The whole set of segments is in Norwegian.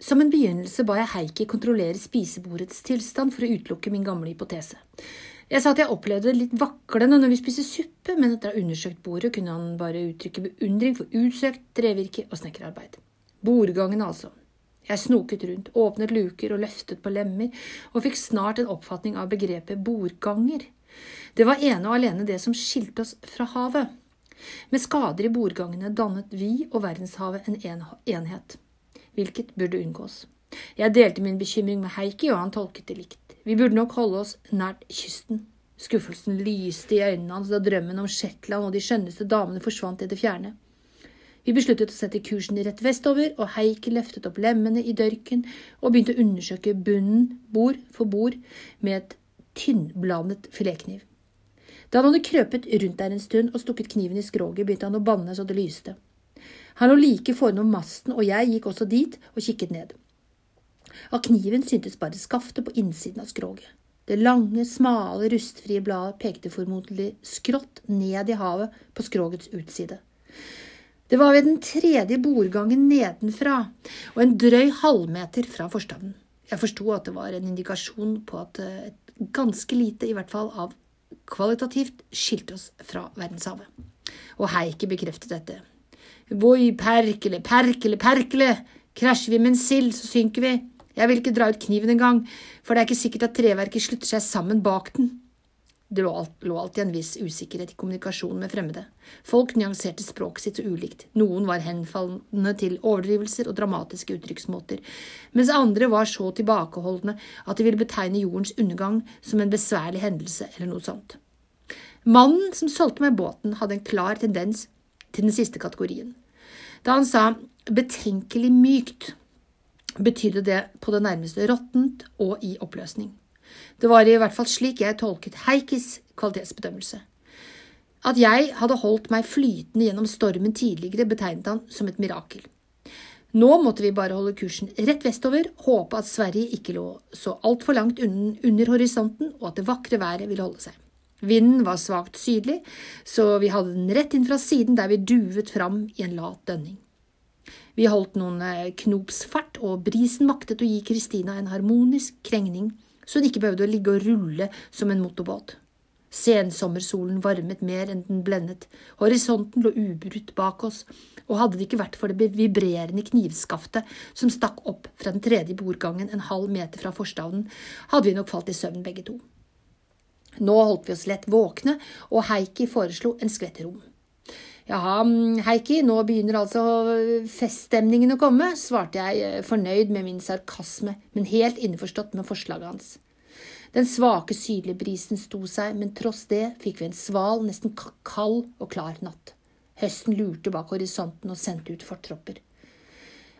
Som en begynnelse ba jeg Heikki kontrollere spisebordets tilstand for å utelukke min gamle hypotese. Jeg sa at jeg opplevde det litt vaklende når vi spiste suppe, men etter å ha undersøkt bordet kunne han bare uttrykke beundring for utsøkt trevirke og snekkerarbeid. Bordgangen, altså. Jeg snoket rundt, åpnet luker og løftet på lemmer, og fikk snart en oppfatning av begrepet bordganger. Det var ene og alene det som skilte oss fra havet. Med skader i bordgangene dannet vi og verdenshavet en enhet hvilket burde unngås. Jeg delte min bekymring med Heikki, og han tolket det likt. Vi burde nok holde oss nært kysten. Skuffelsen lyste i øynene hans da drømmen om Shetland og de skjønneste damene forsvant i det fjerne. Vi besluttet å sette kursen rett vestover, og Heikki løftet opp lemmene i dørken og begynte å undersøke bunnen bord for bord med et tynnblandet filetkniv. Da han hadde krøpet rundt der en stund og stukket kniven i skroget, begynte han å banne så det lyste. Han lå like foran masten, og jeg gikk også dit og kikket ned. Av kniven syntes bare skaftet på innsiden av skroget. Det lange, smale, rustfrie bladet pekte formodentlig skrått ned i havet på skrogets utside. Det var ved den tredje bordgangen nedenfra og en drøy halvmeter fra forstavnen. Jeg forsto at det var en indikasjon på at et ganske lite, i hvert fall av kvalitativt, skilte oss fra verdenshavet. Og Heikki bekreftet dette. Voi, perkele, perkele, perkele, krasjer vi med en sild, så synker vi. Jeg vil ikke dra ut kniven engang, for det er ikke sikkert at treverket slutter seg sammen bak den. Det lå, alltid en viss usikkerhet i kommunikasjonen med fremmede. Folk nyanserte språket sitt så ulikt. Noen var henfallende til overdrivelser og dramatiske uttrykksmåter, mens andre var så tilbakeholdne at de ville betegne jordens undergang som en besværlig hendelse eller noe sånt. Mannen som solgte meg båten, hadde en klar tendens til den siste kategorien. Da han sa betenkelig mykt, betydde det på det nærmeste råttent og i oppløsning. Det var i hvert fall slik jeg tolket Heikis kvalitetsbedømmelse. At jeg hadde holdt meg flytende gjennom stormen tidligere, betegnet han som et mirakel. Nå måtte vi bare holde kursen rett vestover, håpe at Sverige ikke lå så altfor langt under horisonten, og at det vakre været ville holde seg. Vinden var svakt sydlig, så vi hadde den rett inn fra siden der vi duvet fram i en lat dønning. Vi holdt noen eh, knops fart, og brisen maktet å gi Kristina en harmonisk krengning, så hun ikke behøvde å ligge og rulle som en motorbåt. Sensommersolen varmet mer enn den blendet, horisonten lå ubrutt bak oss, og hadde det ikke vært for det vibrerende knivskaftet som stakk opp fra den tredje bordgangen en halv meter fra forstavnen, hadde vi nok falt i søvn begge to. Nå holdt vi oss lett våkne, og Heikki foreslo en skvett rom. Jaha, Heikki, nå begynner altså feststemningen å komme, svarte jeg, eh, fornøyd med min sarkasme, men helt innforstått med forslaget hans. Den svake sydlige brisen sto seg, men tross det fikk vi en sval, nesten kald og klar natt. Høsten lurte bak horisonten og sendte ut fortropper.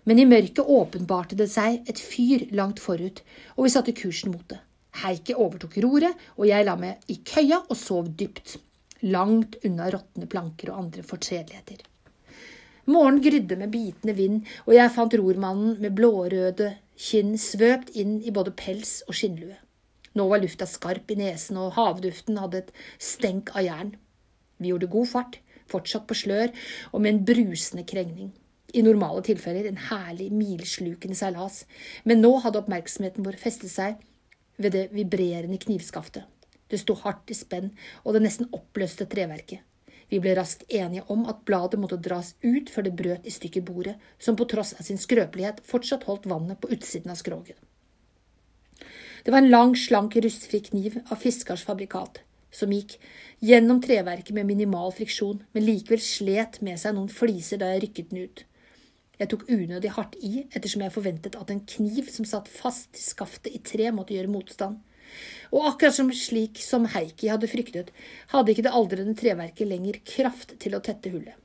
Men i mørket åpenbarte det seg et fyr langt forut, og vi satte kursen mot det. Heikki overtok roret, og jeg la meg i køya og sov dypt, langt unna råtne planker og andre fortredeligheter. Morgenen grydde med bitende vind, og jeg fant rormannen med blårøde kinn svøpt inn i både pels og skinnlue. Nå var lufta skarp i nesen, og havduften hadde et stenk av jern. Vi gjorde god fart, fortsatt på slør og med en brusende krengning. I normale tilfeller en herlig, milslukende seilas, men nå hadde oppmerksomheten vår festet seg ved det vibrerende knivskaftet. Det sto hardt i spenn, og det nesten oppløste treverket. Vi ble raskt enige om at bladet måtte dras ut før det brøt i stykker bordet, som på tross av sin skrøpelighet fortsatt holdt vannet på utsiden av skroget. Det var en lang, slank, rustfri kniv av fiskars fabrikat, som gikk gjennom treverket med minimal friksjon, men likevel slet med seg noen fliser da jeg rykket den ut. Jeg tok unødig hardt i, ettersom jeg forventet at en kniv som satt fast i skaftet i tre, måtte gjøre motstand. Og akkurat som slik som Heikki hadde fryktet, hadde ikke det aldrende treverket lenger kraft til å tette hullet.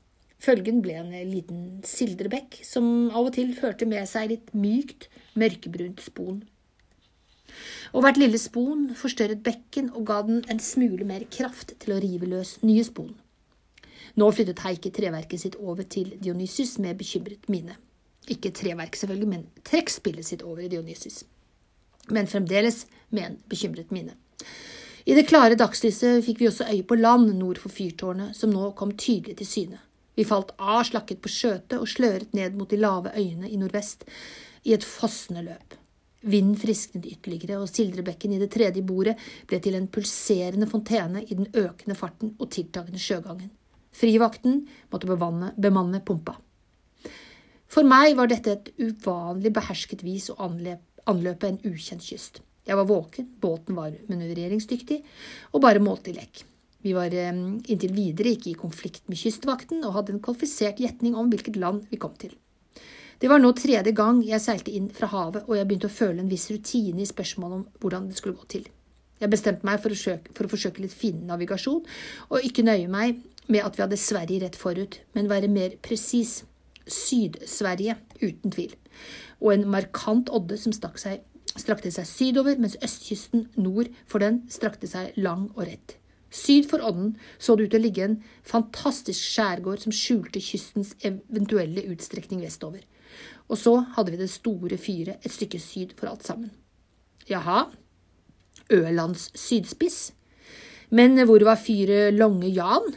Følgen ble en liten sildrebekk, som av og til førte med seg litt mykt, mørkebrunt spon. Og hvert lille spon forstørret bekken og ga den en smule mer kraft til å rive løs nye spon. Nå flyttet Heikki treverket sitt over til Dionysus med bekymret mine. Ikke treverket, selvfølgelig, men trekkspillet sitt over i Dionysus. Men fremdeles med en bekymret mine. I det klare dagslyset fikk vi også øye på land nord for fyrtårnet, som nå kom tydelig til syne. Vi falt av, slakket på skjøtet og sløret ned mot de lave øyene i nordvest i et fossende løp. Vinden frisknet ytterligere, og Sildrebekken i det tredje bordet ble til en pulserende fontene i den økende farten og tiltagende sjøgangen. Frivakten måtte bemanne, bemanne pumpa. For meg var dette et uvanlig behersket vis å anløpe en ukjent kyst. Jeg var våken, båten var manøvreringsdyktig og bare måltid lekk. Vi var eh, inntil videre ikke i konflikt med kystvakten og hadde en kvalifisert gjetning om hvilket land vi kom til. Det var nå tredje gang jeg seilte inn fra havet, og jeg begynte å føle en viss rutine i spørsmålet om hvordan det skulle gå til. Jeg bestemte meg for å, søke, for å forsøke litt finnavigasjon, og ikke nøye meg med at vi hadde Sverige rett forut, men være mer presis. Syd-Sverige, uten tvil, og en markant odde som seg, strakte seg sydover, mens østkysten nord for den strakte seg lang og rett. Syd for odden så det ut til å ligge en fantastisk skjærgård som skjulte kystens eventuelle utstrekning vestover. Og så hadde vi det store fyret et stykke syd for alt sammen. Jaha, Ølands sydspiss. Men hvor var fyret Longe Jan?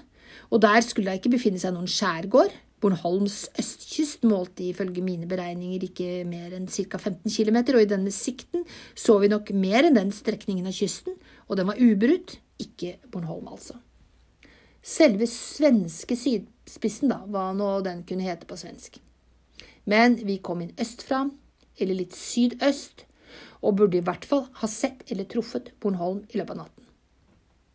Og der skulle det ikke befinne seg noen skjærgård. Bornholms østkyst målte ifølge mine beregninger ikke mer enn ca. 15 km, og i denne sikten så vi nok mer enn den strekningen av kysten, og den var ubrutt, ikke Bornholm, altså. Selve svenske sydspissen, da, hva nå den kunne hete på svensk. Men vi kom inn østfra, eller litt sydøst, og burde i hvert fall ha sett eller truffet Bornholm i løpet av natten.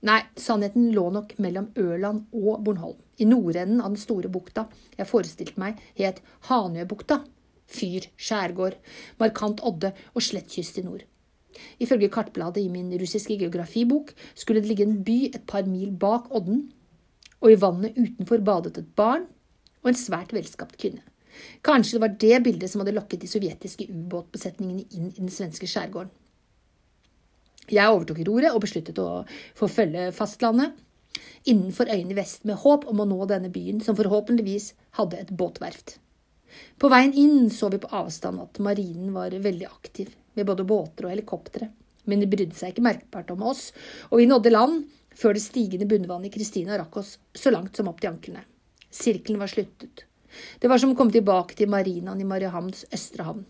Nei, sannheten lå nok mellom Ørland og Bornholm. I nordenden av den store bukta jeg forestilte meg het Hanøbukta. Fyr, skjærgård, markant odde og slett kyst i nord. Ifølge kartbladet i min russiske geografibok skulle det ligge en by et par mil bak odden, og i vannet utenfor badet et barn og en svært velskapt kvinne. Kanskje det var det bildet som hadde lokket de sovjetiske ubåtbesetningene inn i den svenske skjærgården. Jeg overtok roret og besluttet å forfølge fastlandet innenfor øyene vest med håp om å nå denne byen, som forhåpentligvis hadde et båtverft. På veien inn så vi på avstand at marinen var veldig aktiv, med både båter og helikoptre, men de brydde seg ikke merkbart om oss, og vi nådde land før det stigende bunnvannet i Kristina rakk oss så langt som opp til anklene. Sirkelen var sluttet, det var som å komme tilbake til marinaen i Mariehamns østre havn.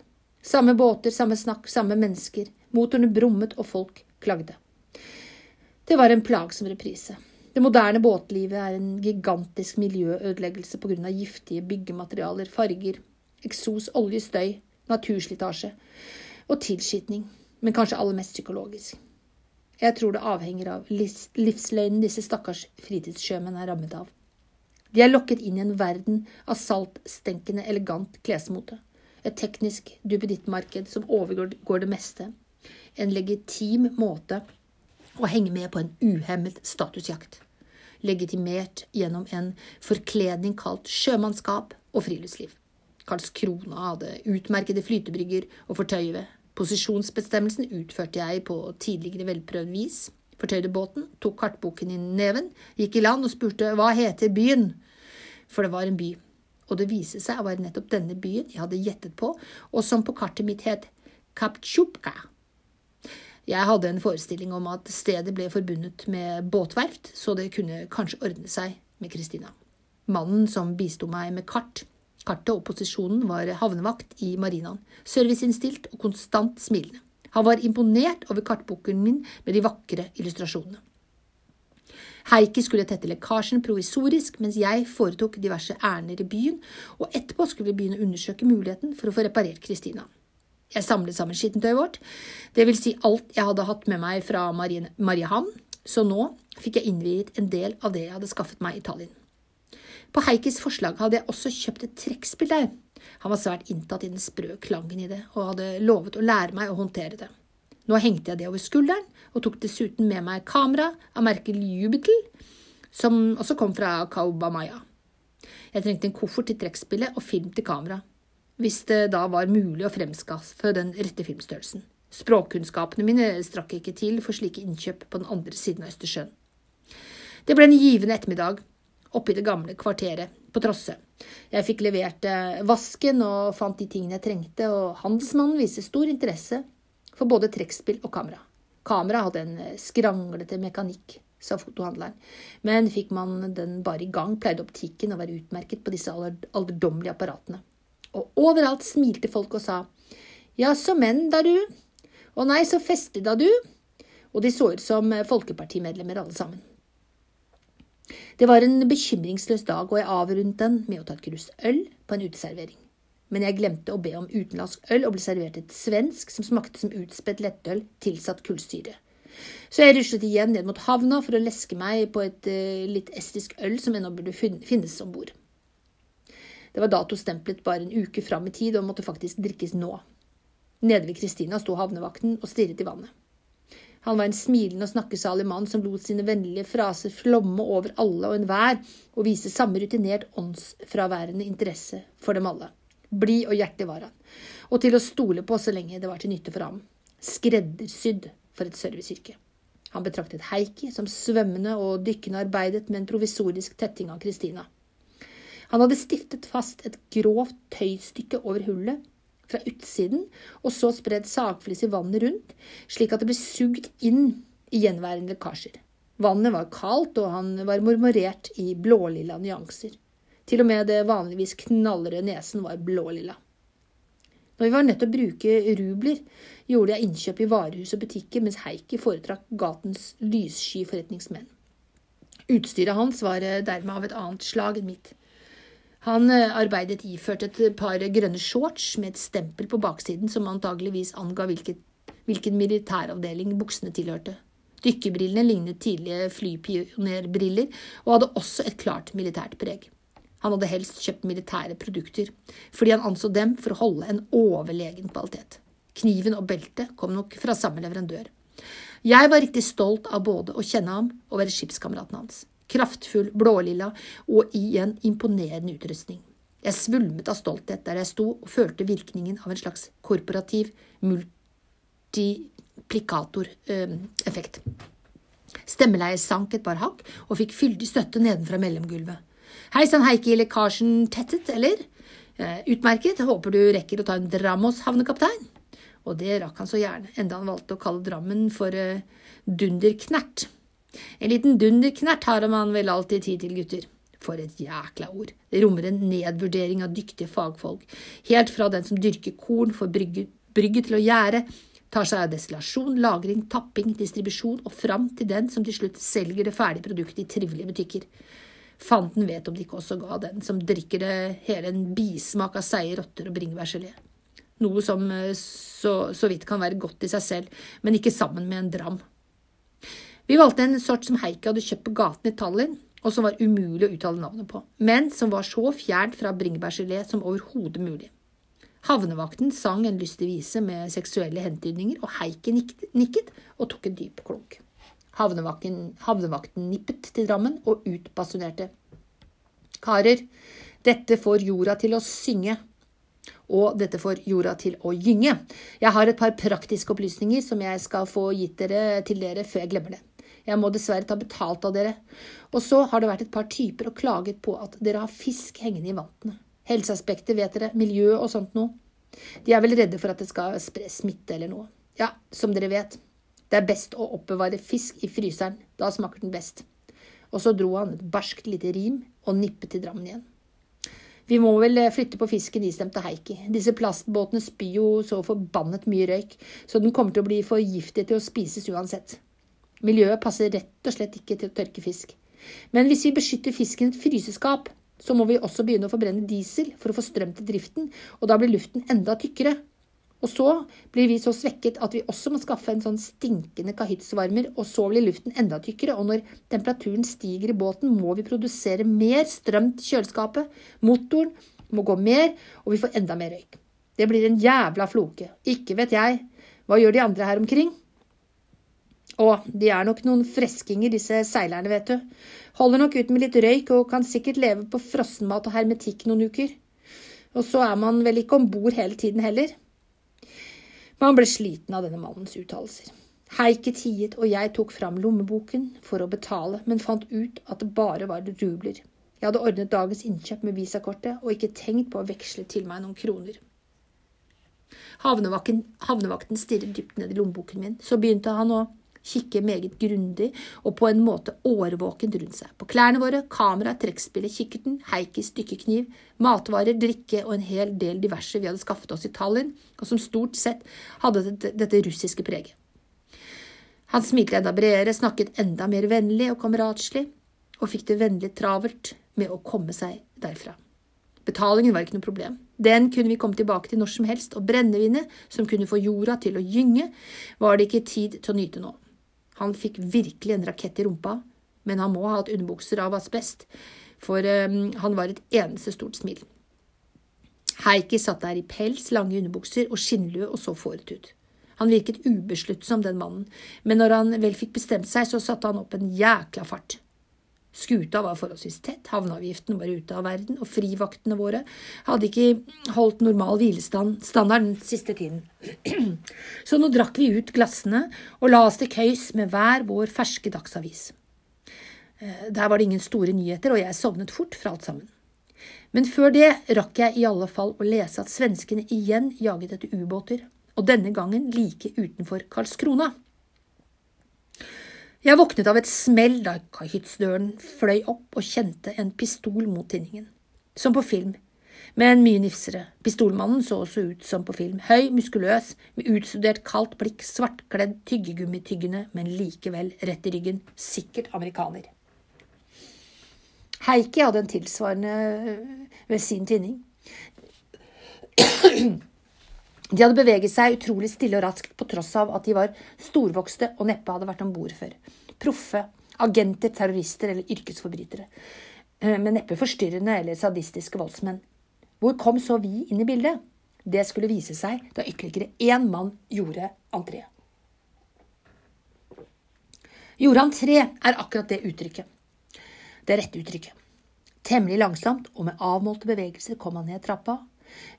Samme båter, samme snakk, samme mennesker. Motorene brummet, og folk klagde. Det var en plagsom reprise. Det moderne båtlivet er en gigantisk miljøødeleggelse av giftige byggematerialer, farger, eksos, olje, støy, naturslitasje og tilskitning, men kanskje aller mest psykologisk. Jeg tror det avhenger av livsløgnen disse stakkars fritidssjømenn er rammet av. De er lokket inn i en verden av saltstenkende elegant klesmote. Et teknisk duppedittmarked som overgår det meste. En legitim måte å henge med på en uhemmet statusjakt. Legitimert gjennom en forkledning kalt sjømannskap og friluftsliv. Karlskrona hadde utmerkede flytebrygger å fortøye ved. Posisjonsbestemmelsen utførte jeg på tidligere velprøvd vis fortøyde båten, tok kartboken i neven, gikk i land og spurte hva heter byen, for det var en by. Og det viste seg å være nettopp denne byen jeg hadde gjettet på, og som på kartet mitt het Kaptsjupka. Jeg hadde en forestilling om at stedet ble forbundet med båtverft, så det kunne kanskje ordne seg med Kristina. Mannen som bisto meg med kart, kartet og posisjonen, var havnevakt i marinaen, serviceinnstilt og konstant smilende. Han var imponert over kartboken min med de vakre illustrasjonene. Heikki skulle tette lekkasjen provisorisk, mens jeg foretok diverse ærender i byen, og etterpå skulle vi begynne å undersøke muligheten for å få reparert Kristina. Jeg samlet sammen skittentøyet vårt, vil si alt jeg hadde hatt med meg fra Mariehamn, så nå fikk jeg innviet en del av det jeg hadde skaffet meg i Tallinn. På Heikis forslag hadde jeg også kjøpt et trekkspill der, han var svært inntatt i den sprø klangen i det, og hadde lovet å lære meg å håndtere det. Nå hengte jeg det over skulderen, og tok dessuten med meg kamera av merket Jubitel, som også kom fra Kaubamaya. Jeg trengte en koffert til trekkspillet og film til kamera, hvis det da var mulig å fremskaffe den rette filmstørrelsen. Språkkunnskapene mine strakk ikke til for slike innkjøp på den andre siden av Østersjøen. Det ble en givende ettermiddag oppe i det gamle kvarteret på Trosse. Jeg fikk levert eh, vasken og fant de tingene jeg trengte, og handelsmannen viste stor interesse for både trekkspill og kamera. Kamera hadde en eh, skranglete mekanikk sa fotohandleren, men fikk man den bare i gang, pleide optikken å være utmerket på disse alderdommelige apparatene. Og overalt smilte folk og sa ja, så menn da, du. Å nei, så festlig da, du. Og de så ut som folkepartimedlemmer alle sammen. Det var en bekymringsløs dag, og jeg avrundet den med å ta et krus øl på en uteservering. Men jeg glemte å be om utenlandsk øl og ble servert et svensk som smakte som utspedd lettøl tilsatt kullsyre. Så jeg ruslet igjen ned mot havna for å leske meg på et uh, litt estisk øl som ennå burde finnes om bord. Det var datostemplet bare en uke fram i tid og måtte faktisk drikkes nå. Nede ved Kristina sto havnevakten og stirret i vannet. Han var en smilende og snakkesalig mann som lot sine vennlige fraser flomme over alle og enhver og viste samme rutinert åndsfraværende interesse for dem alle. Blid og hjertelig var han, og til å stole på så lenge det var til nytte for ham. Skreddersydd for et serviceyrke. Han betraktet Heikki som svømmende og dykkende arbeidet med en provisorisk tetting av Kristina. Han hadde stiftet fast et grovt tøystykke over hullet fra utsiden, og så spredd sagflis i vannet rundt, slik at det ble sugd inn i gjenværende lekkasjer. Vannet var kaldt, og han var mormorert i blålilla nyanser. Til og med det vanligvis knallrøde nesen var blålilla. Når vi var nødt til å bruke rubler, gjorde jeg innkjøp i varehus og butikker, mens Heikki foretrakk gatens lyssky forretningsmenn. Utstyret hans var eh, dermed av et annet slag enn mitt. Han eh, arbeidet iført et par grønne shorts med et stempel på baksiden som antageligvis anga hvilket, hvilken militæravdeling buksene tilhørte. Dykkerbrillene lignet tidlige flypionerbriller og hadde også et klart militært preg. Han hadde helst kjøpt militære produkter, fordi han anså dem for å holde en overlegen kvalitet. Kniven og beltet kom nok fra samme leverandør. Jeg var riktig stolt av både å kjenne ham og være skipskameraten hans kraftfull blålilla og i en imponerende utrustning. Jeg svulmet av stolthet der jeg sto og følte virkningen av en slags korporativ multiplikatoreffekt. Stemmeleiet sank et par hakk og fikk fyldig støtte nedenfra mellomgulvet. Hei sann, Heikki, lekkasjen tettet, eller? Eh, utmerket, håper du rekker å ta en Dramos, havnekaptein. Og det rakk han så gjerne, enda han valgte å kalle Drammen for uh, Dunderknert. En liten dunderknert har man vel alltid tid til, gutter. For et jækla ord. Det rommer en nedvurdering av dyktige fagfolk, helt fra den som dyrker korn, får brygge til å gjære, tar seg av destillasjon, lagring, tapping, distribusjon og fram til den som til slutt selger det ferdige produktet i trivelige butikker. Fanden vet om de ikke også ga den som drikker det hele en bismak av seige rotter og bringebærgelé. Noe som eh, så, så vidt kan være godt i seg selv, men ikke sammen med en dram. Vi valgte en sort som Heikki hadde kjøpt på gaten i Tallinn, og som var umulig å uttale navnet på, men som var så fjernt fra bringebærgelé som overhodet mulig. Havnevakten sang en lystig vise med seksuelle hentydninger, og Heikki nikket og tok en dyp klunk. Havnevakten, havnevakten nippet til Drammen og utbasunerte. Karer, dette får jorda til å synge, og dette får jorda til å gynge. Jeg har et par praktiske opplysninger som jeg skal få gitt dere til dere før jeg glemmer det. Jeg må dessverre ta betalt av dere. Og så har det vært et par typer og klaget på at dere har fisk hengende i vantene. Helseaspektet vet dere, miljø og sånt noe. De er vel redde for at det skal spre smitte eller noe. Ja, som dere vet, det er best å oppbevare fisk i fryseren, da smaker den best. Og så dro han et barskt lite rim og nippet til Drammen igjen. Vi må vel flytte på fisken, istemte Heikki. Disse plastbåtene spyr jo så forbannet mye røyk, så den kommer til å bli for giftig til å spises uansett. Miljøet passer rett og slett ikke til å tørke fisk. Men hvis vi beskytter fisken i et fryseskap, så må vi også begynne å forbrenne diesel for å få strøm til driften, og da blir luften enda tykkere. Og så blir vi så svekket at vi også må skaffe en sånn stinkende kahyttsvarmer, og så blir luften enda tykkere, og når temperaturen stiger i båten, må vi produsere mer strøm til kjøleskapet, motoren må gå mer, og vi får enda mer røyk. Det blir en jævla floke. Ikke vet jeg. Hva gjør de andre her omkring? Å, de er nok noen freskinger, disse seilerne, vet du. Holder nok ut med litt røyk og kan sikkert leve på frossenmat og hermetikk noen uker. Og så er man vel ikke om bord hele tiden heller. Man ble sliten av denne mannens uttalelser. Heike tiet, og jeg tok fram lommeboken for å betale, men fant ut at det bare var rubler. Jeg hadde ordnet dagens innkjøp med visakortet og ikke tenkt på å veksle til meg noen kroner. Havnevakten, havnevakten stirret dypt ned i lommeboken min, så begynte han å kikke meget grundig og på en måte årvåkent rundt seg. På klærne våre, kamera, trekkspillet, kikkerten, Heikis dykkekniv, matvarer, drikke og en hel del diverse vi hadde skaffet oss i Tallinn, og som stort sett hadde dette, russiske preget. Han smilte enda bredere, snakket enda mer vennlig og kameratslig, og fikk det vennlig travelt med å komme seg derfra. Betalingen var ikke noe problem. Den kunne vi komme tilbake til når som helst, og brennevinet, som kunne få jorda til å gynge, var det ikke tid til å nyte nå. Han fikk virkelig en rakett i rumpa, men han må ha hatt underbukser av asbest, for um, han var et eneste stort smil. Heikki satt der i pels, lange underbukser og skinnlue og så fåret ut. Han virket ubesluttsom, den mannen, men når han vel fikk bestemt seg, så satte han opp en jækla fart. Skuta var forholdsvis tett, havneavgiften var ute av verden, og frivaktene våre hadde ikke holdt normal hvilestandard den siste tiden. Så nå drakk vi ut glassene og la oss til køys med hver vår ferske dagsavis. Eh, der var det ingen store nyheter, og jeg sovnet fort fra alt sammen. Men før det rakk jeg i alle fall å lese at svenskene igjen jaget etter ubåter, og denne gangen like utenfor Karlskrona. Jeg våknet av et smell da kahyttsdøren fløy opp og kjente en pistol mot tinningen. Som på film, men mye nifsere. Pistolmannen så også ut som på film. Høy, muskuløs, med utstudert kaldt blikk, svartkledd, tyggegummityggende, men likevel rett i ryggen. Sikkert amerikaner. Heikki hadde en tilsvarende ved sin tinning. De hadde beveget seg utrolig stille og raskt på tross av at de var storvokste og neppe hadde vært om bord før. Proffe, agenter, terrorister eller yrkesforbrytere. Eh, men neppe forstyrrende eller sadistiske voldsmenn. Hvor kom så vi inn i bildet? Det skulle vise seg da ytterligere én mann gjorde entré. Gjorde entré er akkurat det uttrykket. Det rette uttrykket. Temmelig langsomt og med avmålte bevegelser kom han ned trappa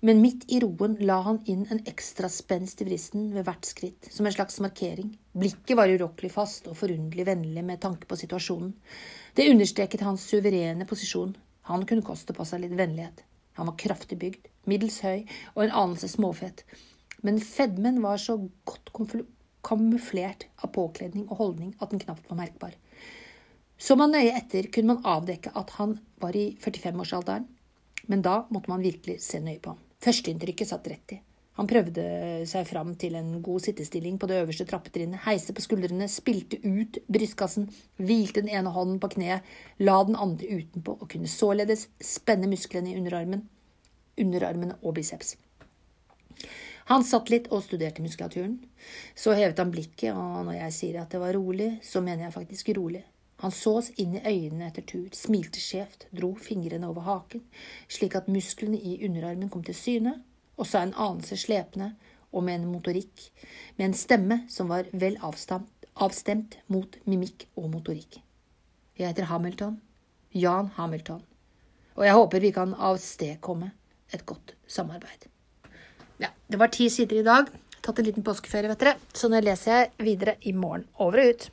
men midt i roen la han inn en ekstra spenst i vristen ved hvert skritt, som en slags markering. Blikket var urokkelig fast og forunderlig vennlig med tanke på situasjonen. Det understreket hans suverene posisjon. Han kunne koste på seg litt vennlighet. Han var kraftig bygd, middels høy og en anelse småfett, men fedmen var så godt kamuflert av påkledning og holdning at den knapt var merkbar. Så man nøye etter kunne man avdekke at han var i 45-årsalderen, men da måtte man virkelig se nøye på ham. Førsteinntrykket satt rett i. Han prøvde seg fram til en god sittestilling på det øverste trappetrinnet, heiste på skuldrene, spilte ut brystkassen, hvilte den ene hånden på kneet, la den andre utenpå og kunne således spenne musklene i underarmen, underarmene og biceps. Han satt litt og studerte muskulaturen. Så hevet han blikket, og når jeg sier at det var rolig, så mener jeg faktisk rolig. Han så oss inn i øynene etter tur, smilte skjevt, dro fingrene over haken, slik at musklene i underarmen kom til syne, og sa en anelse slepende og med en motorikk, med en stemme som var vel avstemt, avstemt mot mimikk og motorikk. Jeg heter Hamilton, Jan Hamilton, og jeg håper vi kan avstedkomme et godt samarbeid. Ja, det var ti sider i dag. Tatt en liten påskeferie, vet dere, så nå leser jeg videre i morgen. Over og ut.